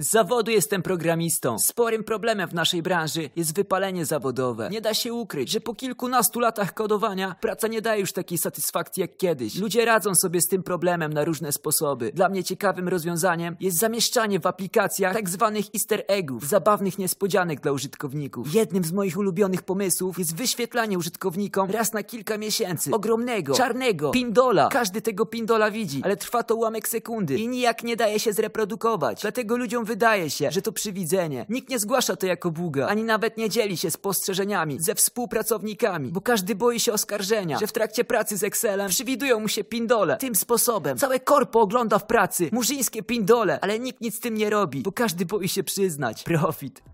Z zawodu jestem programistą. Sporym problemem w naszej branży jest wypalenie zawodowe. Nie da się ukryć, że po kilkunastu latach kodowania praca nie daje już takiej satysfakcji jak kiedyś. Ludzie radzą sobie z tym problemem na różne sposoby. Dla mnie ciekawym rozwiązaniem jest zamieszczanie w aplikacjach tak zwanych easter eggów, zabawnych niespodzianek dla użytkowników. Jednym z moich ulubionych pomysłów jest wyświetlanie użytkownikom raz na kilka miesięcy ogromnego, czarnego pindola. Każdy tego pindola widzi, ale trwa to ułamek sekundy i nijak nie daje się zreprodukować. Dlatego ludziom wydaje się, że to przywidzenie. Nikt nie zgłasza to jako buga, ani nawet nie dzieli się spostrzeżeniami ze współpracownikami, bo każdy boi się oskarżenia, że w trakcie pracy z Excelem przywidują mu się pindole. Tym sposobem całe korpo ogląda w pracy murzyńskie pindole, ale nikt nic z tym nie robi, bo każdy boi się przyznać. Profit.